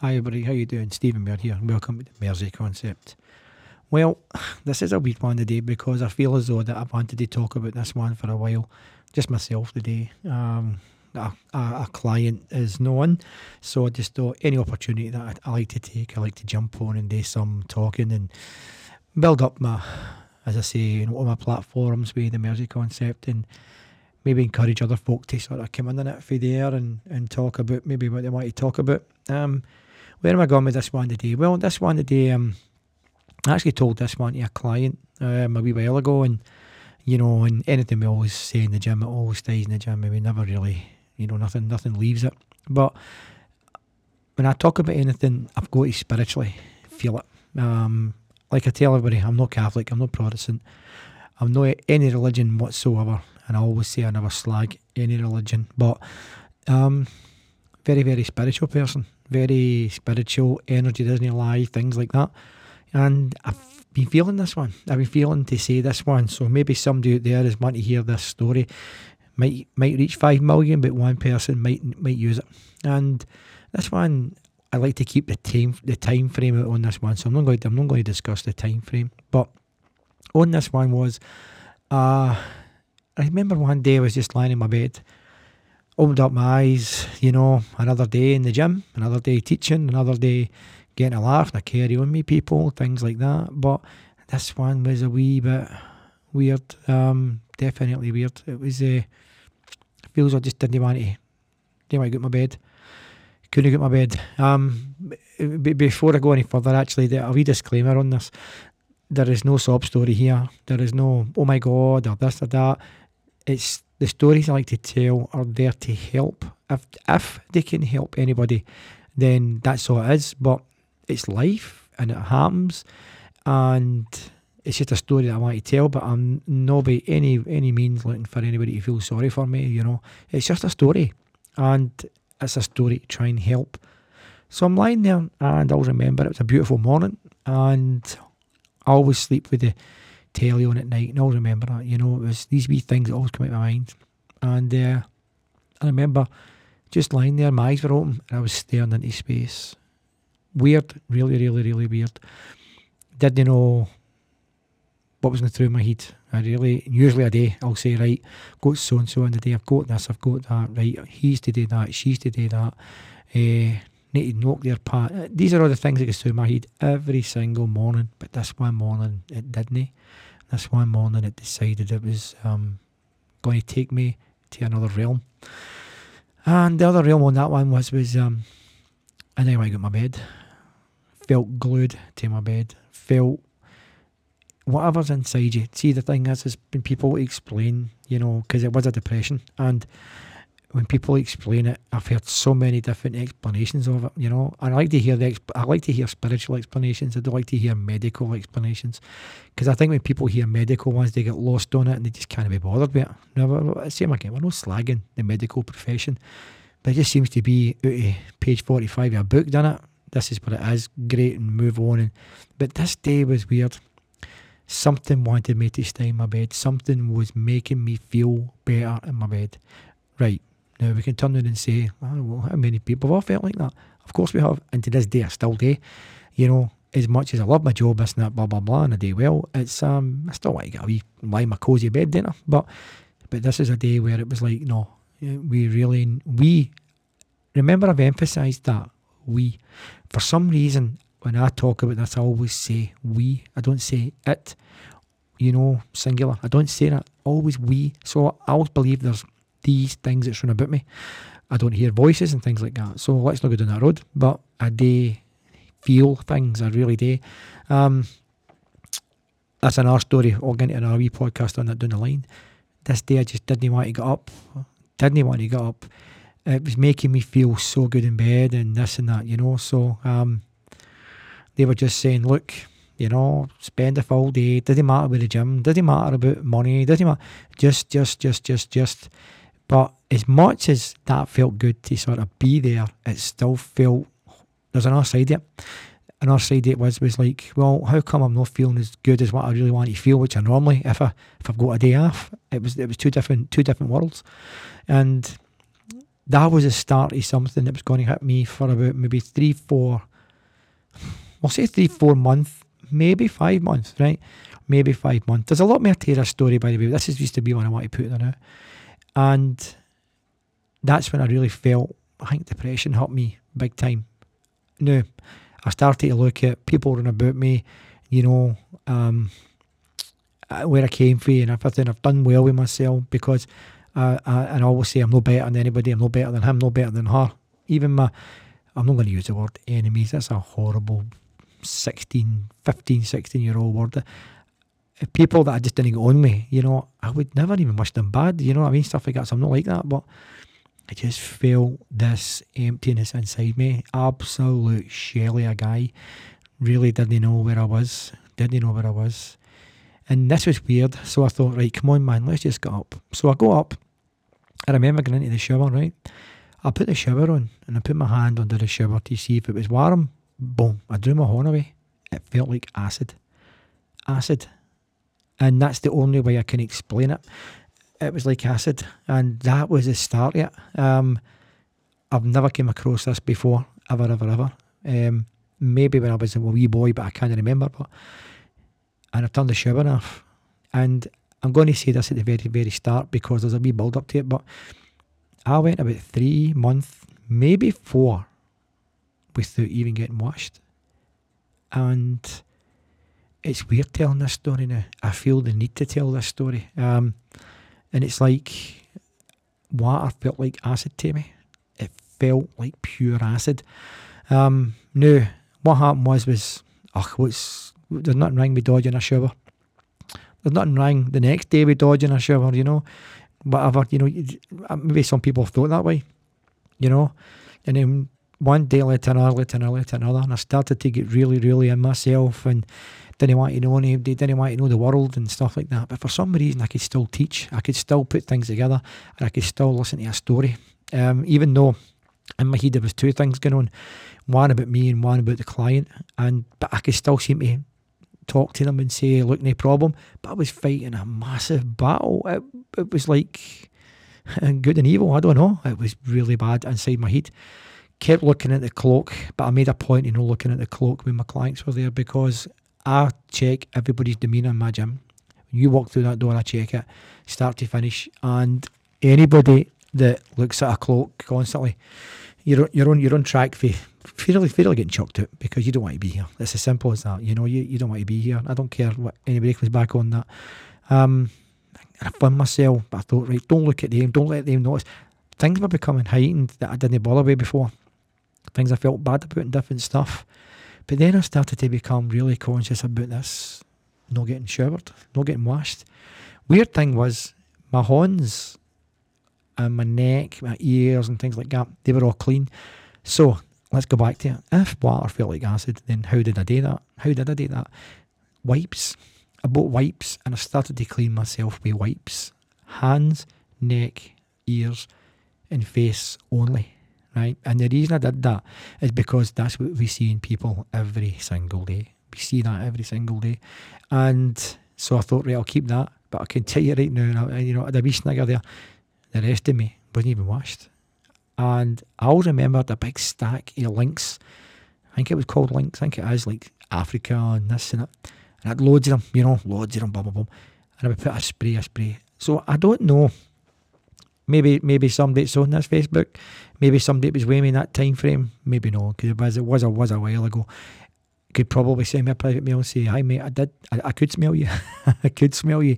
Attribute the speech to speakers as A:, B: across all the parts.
A: Hi everybody, how you doing? Stephen Baird here. Welcome to the Mersey Concept. Well, this is a weird one today because I feel as though that I've wanted to talk about this one for a while. Just myself today. Um, a, a, a client is known, so I just thought any opportunity that I, I like to take, I like to jump on and do some talking and build up my, as I say, know, on my platforms with the Mersey Concept and maybe encourage other folk to sort of come in on it for there and, and talk about maybe what they want to talk about. Um, where am I going with this one today? Well, this one today, um, I actually told this one to a client um, a wee while ago, and you know, and anything we always say in the gym, it always stays in the gym, and we never really, you know, nothing, nothing leaves it. But when I talk about anything, I've got to spiritually feel it. Um, like I tell everybody, I'm not Catholic, I'm not Protestant, I'm not any religion whatsoever, and I always say I never slag any religion, but um, very, very spiritual person very spiritual, energy doesn't lie, things like that. And I've been feeling this one. I've been feeling to say this one. So maybe somebody out there is wanting to hear this story. Might might reach five million, but one person might might use it. And this one, I like to keep the time the time frame on this one. So I'm not going to, I'm not going to discuss the time frame. But on this one was, uh, I remember one day I was just lying in my bed opened up my eyes, you know, another day in the gym, another day teaching, another day getting a laugh and a carry on me people, things like that. But this one was a wee bit weird, um, definitely weird. It was, uh, feels I just didn't want to, didn't want to get my bed. Couldn't get my bed. Um, b- before I go any further, actually, a wee disclaimer on this. There is no sob story here. There is no, oh my God, or this or that. It's the stories I like to tell are there to help. If if they can help anybody, then that's all it is. But it's life and it happens, and it's just a story that I want to tell. But I'm not by any any means looking for anybody to feel sorry for me. You know, it's just a story, and it's a story to try and help. So I'm lying there, and I'll remember it was a beautiful morning, and I always sleep with the telly on at night, and I'll remember that. You know, it was these wee things that always come out my mind. And uh, I remember just lying there, my eyes were open, and I was staring into space. Weird, really, really, really weird. Didn't know what was going through my head. I really, usually a day, I'll say, right, got so and so in the day, I've got this, I've got that, right, he's to do that, she's to do that. Uh, need to knock their part. These are all the things that goes through my head every single morning. But this one morning it didn't. This one morning it decided it was um, going to take me to another realm. And the other realm on that one was was um, and then I got my bed. Felt glued to my bed. Felt whatever's inside you. See, the thing is, has been people explain, you know, because it was a depression, and when people explain it, I've heard so many different explanations of it, you know. I like to hear the exp- I like to hear spiritual explanations. I don't like to hear medical explanations because I think when people hear medical ones, they get lost on it and they just can't be bothered with it. No, same again. We're not slagging the medical profession, but it just seems to be out of page forty-five of a book, done it. This is what it is. Great, and move on. And but this day was weird. Something wanted me to stay in my bed. Something was making me feel better in my bed. Right, now we can turn around and say, oh, well, how many people have felt like that? Of course we have, and to this day I still do. You know, as much as I love my job, this and that, blah blah blah, and I do well, it's um I still want to get a wee lie in my cosy bed, don't But but this is a day where it was like, no, we really we remember I've emphasised that we for some reason when I talk about this I always say we. I don't say it, you know, singular. I don't say that. Always we. So I always believe there's these things that's run about me. I don't hear voices and things like that. So let's not go down that road. But I do feel things, I really do. Um, that's another story. I'll get into another wee podcast on that down the line. This day I just didn't want to get up. Didn't want to get up. It was making me feel so good in bed and this and that, you know. So um, they were just saying, look, you know, spend a full day. Doesn't matter with the gym. Doesn't matter about money. Doesn't matter. Just, just, just, just, just but as much as that felt good to sort of be there, it still felt there's another side of it. Another side of it was was like, well, how come I'm not feeling as good as what I really want to feel, which I normally if I if I've got a day off. It was it was two different two different worlds. And that was a start of something that was going to hit me for about maybe three, four, we'll say three, four months, maybe five months, right? Maybe five months. There's a lot more to this story, by the way. This is used to be one I want to put there now. And that's when I really felt, I think depression hit me big time. Now, I started to look at people around about me, you know, um, uh, where I came from and everything. I've done well with myself because uh, I, and I always say I'm no better than anybody, I'm no better than him, no better than her. Even my, I'm not going to use the word enemies, that's a horrible 16, 15, 16 year old word. People that I just didn't get on me, you know, I would never even wish them bad, you know what I mean? Stuff like that. So I'm not like that, but I just felt this emptiness inside me. Absolute shelly a guy. Really didn't know where I was. Didn't know where I was. And this was weird. So I thought, right, come on, man, let's just get up. So I go up. I remember going into the shower, right? I put the shower on and I put my hand under the shower to see if it was warm. Boom. I drew my horn away. It felt like acid. Acid. And that's the only way I can explain it. It was like acid. And that was the start of it. Um, I've never came across this before, ever, ever, ever. Um, maybe when I was a wee boy, but I can't remember. But and I've turned the shower off. And I'm going to say this at the very, very start because there's a wee build up to it, but I went about three months, maybe four, without even getting washed. And it's weird telling this story now. I feel the need to tell this story. Um, and it's like water felt like acid to me. It felt like pure acid. Um, now, what happened was, was, ugh, what's, there's nothing wrong with dodging a shower. There's nothing wrong the next day with dodging a shower, you know. Whatever, you know, maybe some people thought that way, you know. And then one day to another, to another, to another, and I started to get really, really in myself and didn't want to know anybody, didn't want to know the world and stuff like that. But for some reason, I could still teach, I could still put things together, and I could still listen to a story. Um, even though in my head there was two things going on, one about me and one about the client, and but I could still seem to talk to them and say, look, no problem. But I was fighting a massive battle. It, it was like good and evil. I don't know. It was really bad inside my head. Kept looking at the clock, but I made a point you know looking at the clock when my clients were there because I check everybody's demeanour in my gym. When you walk through that door, I check it, start to finish. And anybody that looks at a clock constantly, you're you're on you're on track for fairly fairly getting chucked out because you don't want to be here. It's as simple as that. You know, you, you don't want to be here. I don't care what anybody comes back on that. Um, I found myself, but I thought, right, don't look at them, don't let them notice. Things were becoming heightened that I didn't bother with before. Things I felt bad about and different stuff. But then I started to become really conscious about this, not getting showered, not getting washed. Weird thing was my horns and my neck, my ears and things like that, they were all clean. So let's go back to it. If water felt like acid, then how did I do that? How did I do that? Wipes. I bought wipes and I started to clean myself with wipes. Hands, neck, ears, and face only. Right? And the reason I did that is because that's what we see in people every single day. We see that every single day. And so I thought, right, I'll keep that. But I can tell you right now, you know, the wee snigger there, the rest of me wasn't even washed. And I always remember the big stack of Lynx. I think it was called Lynx. I think it is like Africa and this and that. And I had loads of them, you know, loads of them, blah, blah, blah. And I would put a spray, a spray. So I don't know. Maybe maybe somebody that's on this Facebook, maybe somebody was with me in that time frame. Maybe no, because it was, it was, a, was a while ago. Could probably send me a private mail and say, hi mate, I did, I, I could smell you. I could smell you.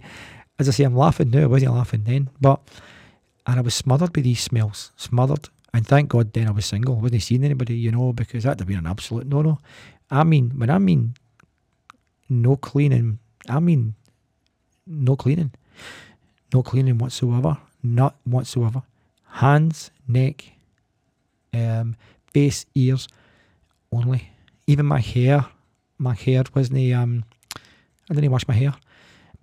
A: As I say, I'm laughing now. I wasn't laughing then. But and I was smothered by these smells, smothered. And thank God then I was single. I wasn't seeing anybody, you know, because that'd have been an absolute no no. I mean, when I mean no cleaning, I mean no cleaning. No cleaning whatsoever. Not whatsoever. Hands, neck, um, face, ears only. Even my hair, my hair wasn't, um, I didn't wash my hair,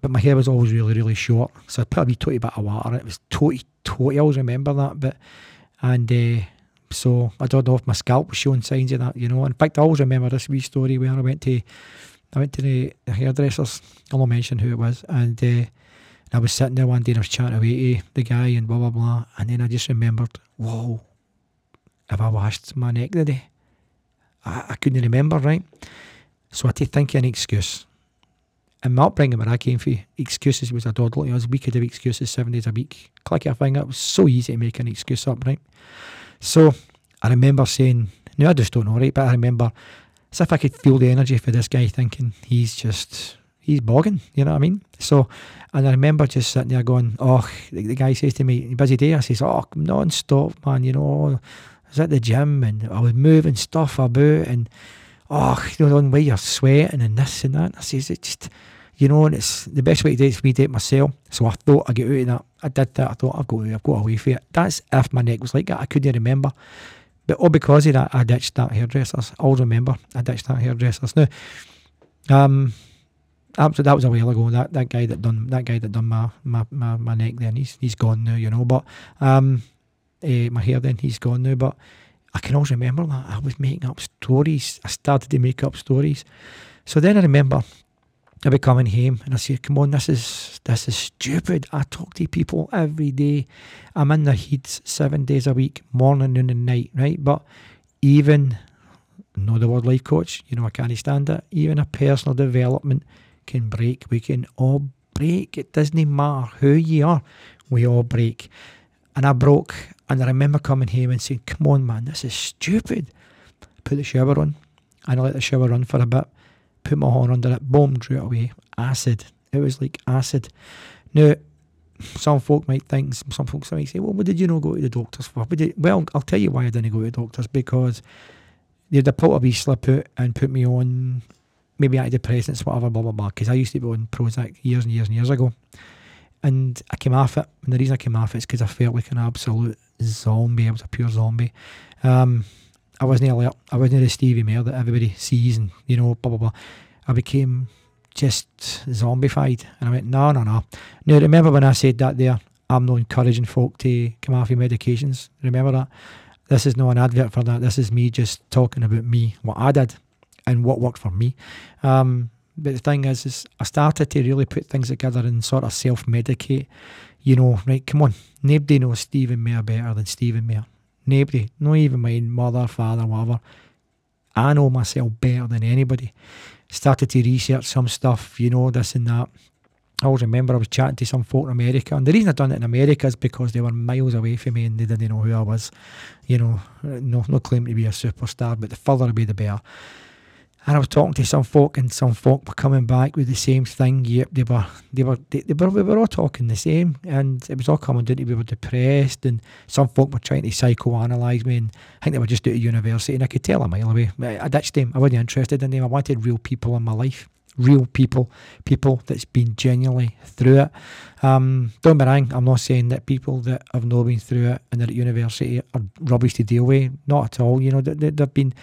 A: but my hair was always really, really short. So I put a wee totty bit of water. It was totty totally I always remember that. But and uh, so I don't know if my scalp was showing signs of that, you know. In fact, I always remember this wee story where I went to I went to the, hairdressers. I won't mention who it was, and uh, I was sitting there one day and I was chatting away to the guy and blah blah blah, and then I just remembered, whoa, have I washed my neck today? I, I couldn't remember, right? So I had to think of an excuse. And my upbringing when I came for excuses was a doddle. I was we could have excuses seven days a week. Click your finger. It was so easy to make an excuse up, right? So I remember saying, no, I just don't know, right? But I remember as if I could feel the energy for this guy thinking he's just he's bogging, you know what I mean? So and I remember just sitting there going, Oh, the, the guy says to me, busy day, I says, Oh, non stop, man, you know, I was at the gym and I was moving stuff about and oh, you know, the way you're sweating and this and that. I says, it just you know, and it's the best way to do it is me do myself. So I thought I'd get out of that. I did that. I thought I've got I've got away from it. That's if my neck was like that. I couldn't remember. But all because of that, I ditched that hairdressers. I'll remember I ditched that hairdressers. Now, um, that was a while ago. That that guy that done that guy that done my my, my, my neck then he's he's gone now, you know. But um, eh, my hair then he's gone now. But I can always remember that I was making up stories. I started to make up stories. So then I remember I'd be coming home and I say, come on, this is this is stupid. I talk to people every day. I'm in the heats seven days a week, morning, noon and night, right? But even, know the word life coach, you know, I can't stand it. Even a personal development can break. We can all break. It doesn't matter who you are. We all break. And I broke and I remember coming home and saying, come on, man, this is stupid. Put the shower on. And I let the shower run for a bit put my horn under it, boom, drew it away. Acid. It was like acid. Now, some folk might think, some folks might say, well, what did you not go to the doctors for? Well, I'll tell you why I didn't go to the doctors because they'd have pulled a wee slip out and put me on maybe antidepressants, whatever, blah, blah, blah. Because I used to be on Prozac years and years and years ago. And I came off it. And the reason I came off it is because I felt like an absolute zombie. I was a pure zombie. Um, I wasn't alert. I wasn't the Stevie Mayer that everybody sees and, you know, blah, blah, blah. I became just zombified. And I went, no, no, no. Now, remember when I said that there? I'm not encouraging folk to come off your medications. Remember that? This is not an advert for that. This is me just talking about me, what I did and what worked for me. Um, but the thing is, is I started to really put things together and sort of self-medicate. You know, right, come on. Nobody knows Stephen Mayer better than Stephen Mayer. Nobody, not even my mother, father, whatever. I know myself better than anybody. Started to research some stuff, you know, this and that. I always remember I was chatting to some folk in America, and the reason I done it in America is because they were miles away from me and they didn't know who I was. You know, no, no claim to be a superstar, but the further away the better. And I was talking to some folk, and some folk were coming back with the same thing. Yep, they were, they were, they, they were, we were all talking the same, and it was all coming down to we were depressed, and some folk were trying to psychoanalyse me, and I think they were just out university, and I could tell a mile away. I ditched them. I wasn't interested in them. I wanted real people in my life, real people, people that's been genuinely through it. Um, don't be wrong. I'm not saying that people that have not been through it and they're at university are rubbish to deal with. Not at all. You know, they, they've been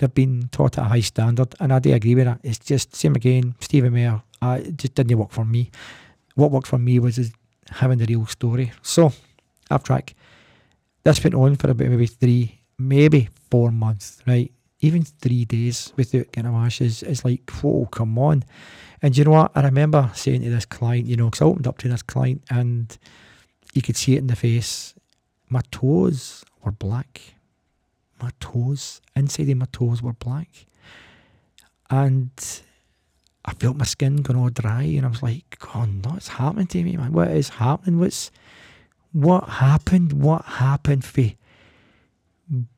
A: they've been taught at a high standard, and I do agree with that. It's just same again. Stephen Mayer, uh, it just didn't work for me. What worked for me was having the real story. So, off track. This went on for about maybe three, maybe four months, right? Even three days without getting a wash is, is like, whoa, come on. And you know what? I remember saying to this client, you know, because I opened up to this client and you could see it in the face. My toes were black my toes, inside of my toes were black. And I felt my skin going all dry and I was like, God, no, what's happening to me, man? What is happening? What's what happened? What happened for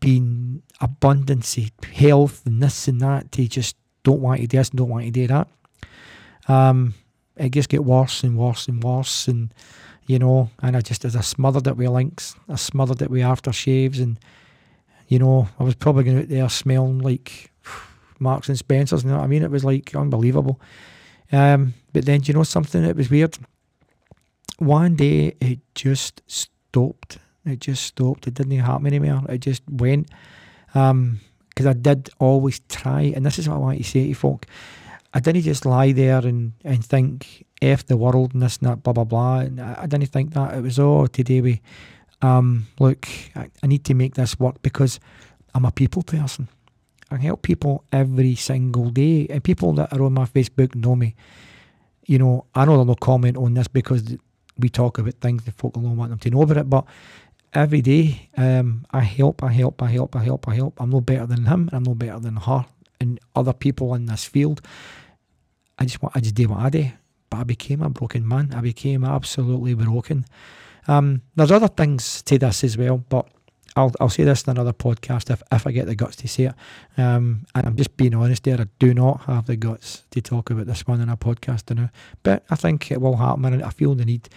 A: being abundance, health and this and that to just don't want to do this and don't want to do that. Um, it just get worse and worse and worse and you know, and I just as I smothered it with Lynx, I smothered it with aftershaves and you know, I was probably going out there smelling like Marks and Spencers. You know what I mean? It was like unbelievable. Um, but then, you know something? It was weird. One day, it just stopped. It just stopped. It didn't happen anymore. It just went. Because um, I did always try, and this is what I want to say to folk. I didn't just lie there and, and think, F the world and this and that, blah, blah, blah. And I, I didn't think that. It was all today we um, look, I, I need to make this work because I'm a people person. I help people every single day. And people that are on my Facebook know me. You know, I know they'll comment on this because we talk about things that folk don't want them to know about it. But every day, um, I help, I help, I help, I help, I help. I'm no better than him, and I'm no better than her, and other people in this field. I just want, I just do what I do. But I became a broken man. I became absolutely broken. Um, there's other things to this as well, but I'll I'll say this in another podcast if, if I get the guts to say it. Um, and I'm just being honest there. I do not have the guts to talk about this one in a podcast now. But I think it will happen. And I feel the need.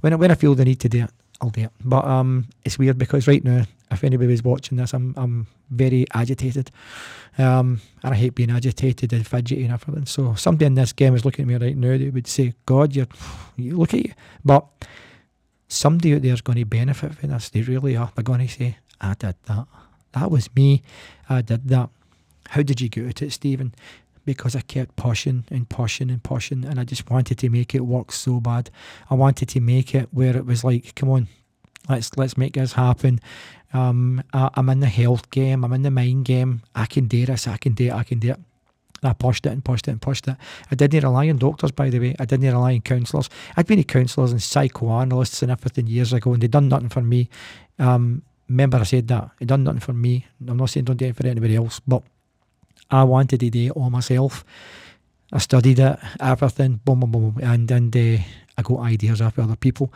A: When when I feel the need to do it, I'll do it. But um, it's weird because right now, if anybody's watching this, I'm I'm very agitated. Um, and I hate being agitated and fidgety and everything. So somebody in this game is looking at me right now. They would say, "God, you're you look at you," but somebody out there is going to benefit from this. They really are. They're going to say, I did that. That was me. I did that. How did you get at it, Stephen? Because I kept pushing and pushing and pushing, and I just wanted to make it work so bad. I wanted to make it where it was like, come on, let's let's make this happen. Um, I, I'm in the health game. I'm in the mind game. I can do this. I can do it. I can do it. I pushed it and pushed it and pushed it. I didn't rely on doctors, by the way. I didn't rely on counsellors. I'd been to counsellors and psychoanalysts and everything years ago, and they'd done nothing for me. Um, remember I said that. He done nothing for me. I'm not saying don't do it for anybody else, but I wanted to do it all myself. I studied it, everything, boom, boom, boom, and then uh, I got ideas after other people.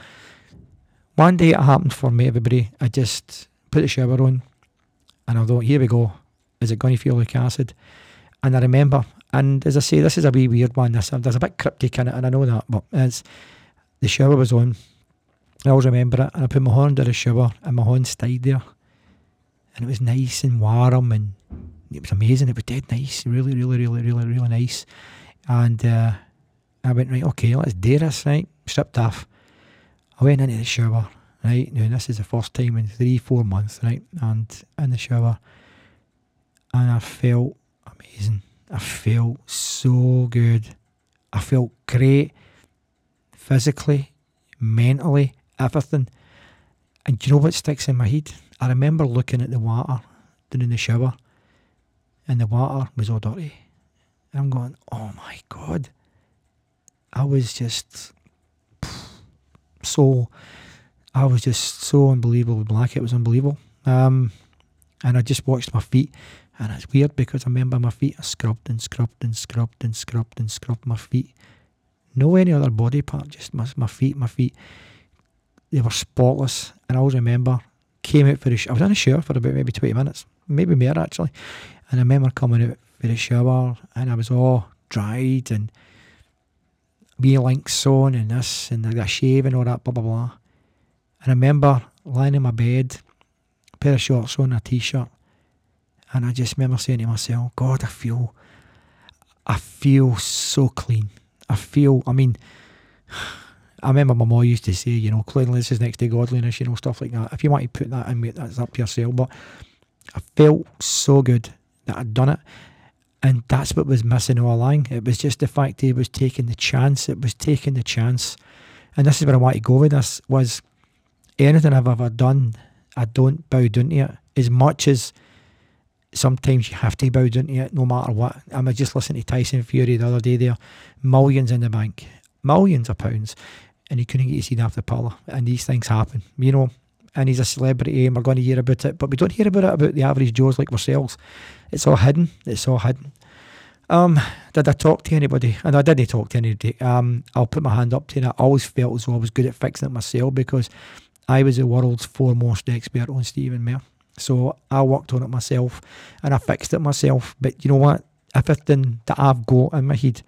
A: One day it happened for me, everybody. I just put the shower on, and I thought, here we go. Is it going to feel like acid? And I remember, and as I say, this is a wee weird one. This there's a bit cryptic in it, and I know that, but it's the shower was on. I always remember it. And I put my hand under the shower and my hand stayed there. And it was nice and warm and it was amazing. It was dead nice. Really, really, really, really, really nice. And uh, I went, right, okay, let's do this, right? Stripped off. I went into the shower, right? Now, this is the first time in three, four months, right? And in the shower. And I felt amazing. I felt so good. I felt great physically, mentally, everything. And do you know what sticks in my head? I remember looking at the water down in the shower, and the water was all dirty. And I'm going, oh my God. I was just so, I was just so unbelievably black. It was unbelievable. Um, and I just watched my feet. And it's weird because I remember my feet, I scrubbed and scrubbed and scrubbed and scrubbed and scrubbed my feet. No any other body part, just my, my feet, my feet. They were spotless. And I always remember, came out for the sh- I was in the shower for about maybe 20 minutes, maybe more actually. And I remember coming out for the shower and I was all dried and wee Lynx on and this and the shave and all that, blah, blah, blah. And I remember lying in my bed, pair of shorts on, a t shirt. And I just remember saying to myself, God, I feel, I feel so clean. I feel, I mean, I remember my mom used to say, you know, cleanliness is next to godliness, you know, stuff like that. If you want to put that in, that's up to yourself. But I felt so good that I'd done it. And that's what was missing all along. It was just the fact he was taking the chance. It was taking the chance. And this is where I want to go with this was anything I've ever done, I don't bow down to it. As much as sometimes you have to bow down to it no matter what. I was just listening to Tyson Fury the other day there. Millions in the bank. Millions of pounds and he couldn't get his seat after Paula. And these things happen, you know. And he's a celebrity, and we're going to hear about it, but we don't hear about it about the average Joes like ourselves. It's all hidden. It's all hidden. Um, did I talk to anybody? And I didn't talk to anybody. Um, I'll put my hand up to it. I always felt as though I was good at fixing it myself because I was the world's foremost expert on Stephen Mayer. So I worked on it myself and I fixed it myself. But you know what? Everything that I've got in my head,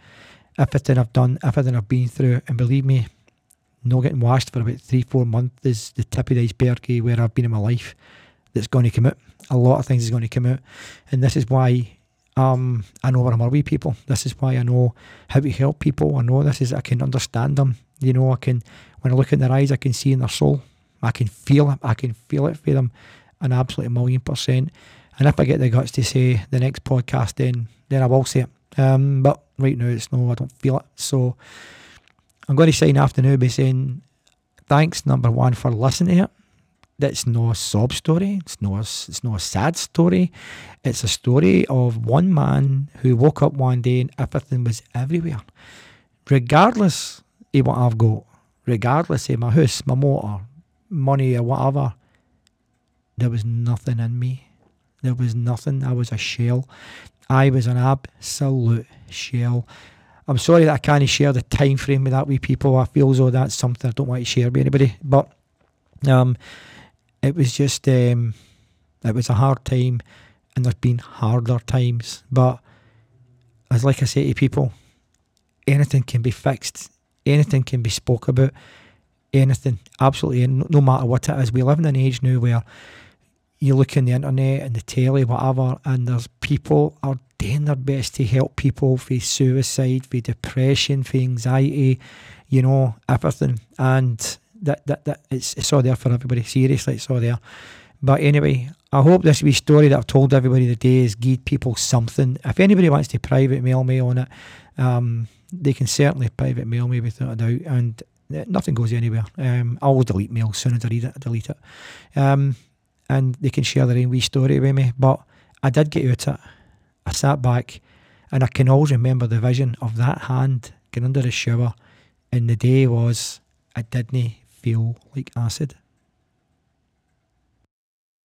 A: everything I've done, everything I've been through, and believe me, not getting washed for about three, four months is the tip of the iceberg where I've been in my life that's going to come out. A lot of things is going to come out. And this is why um, I know where I'm with people. This is why I know how to help people. I know this is, I can understand them. You know, I can, when I look in their eyes, I can see in their soul. I can feel it. I can feel it for them an absolute million percent. And if I get the guts to say the next podcast, then then I will say it. Um, but right now, it's no, I don't feel it. So, I'm going to sign off now by saying thanks, number one, for listening to it. That's no sob story. It's no it's no sad story. It's a story of one man who woke up one day and everything was everywhere. Regardless of what I've got, regardless of my house, my motor, money, or whatever, there was nothing in me. There was nothing. I was a shell. I was an absolute shell. I'm sorry that I can't share the time frame with that with people. I feel as though that's something I don't want to share with anybody. But um, it was just um, it was a hard time, and there's been harder times. But as like I say to people, anything can be fixed, anything can be spoke about, anything, absolutely, no matter what it is. We live in an age now where you look on the internet and the telly, whatever, and there's people are doing their best to help people with suicide, with depression, with anxiety, you know, everything. And that that, that it's, it's all there for everybody. Seriously, it's all there. But anyway, I hope this wee story that I've told everybody today has given people something. If anybody wants to private mail me on it, um, they can certainly private mail me without a doubt. And nothing goes anywhere. Um, I'll delete mail as soon as I read it, delete it. Um, and they can share their own wee story with me. But I did get out it. I sat back and I can always remember the vision of that hand getting under the shower and the day was I didn't feel like acid.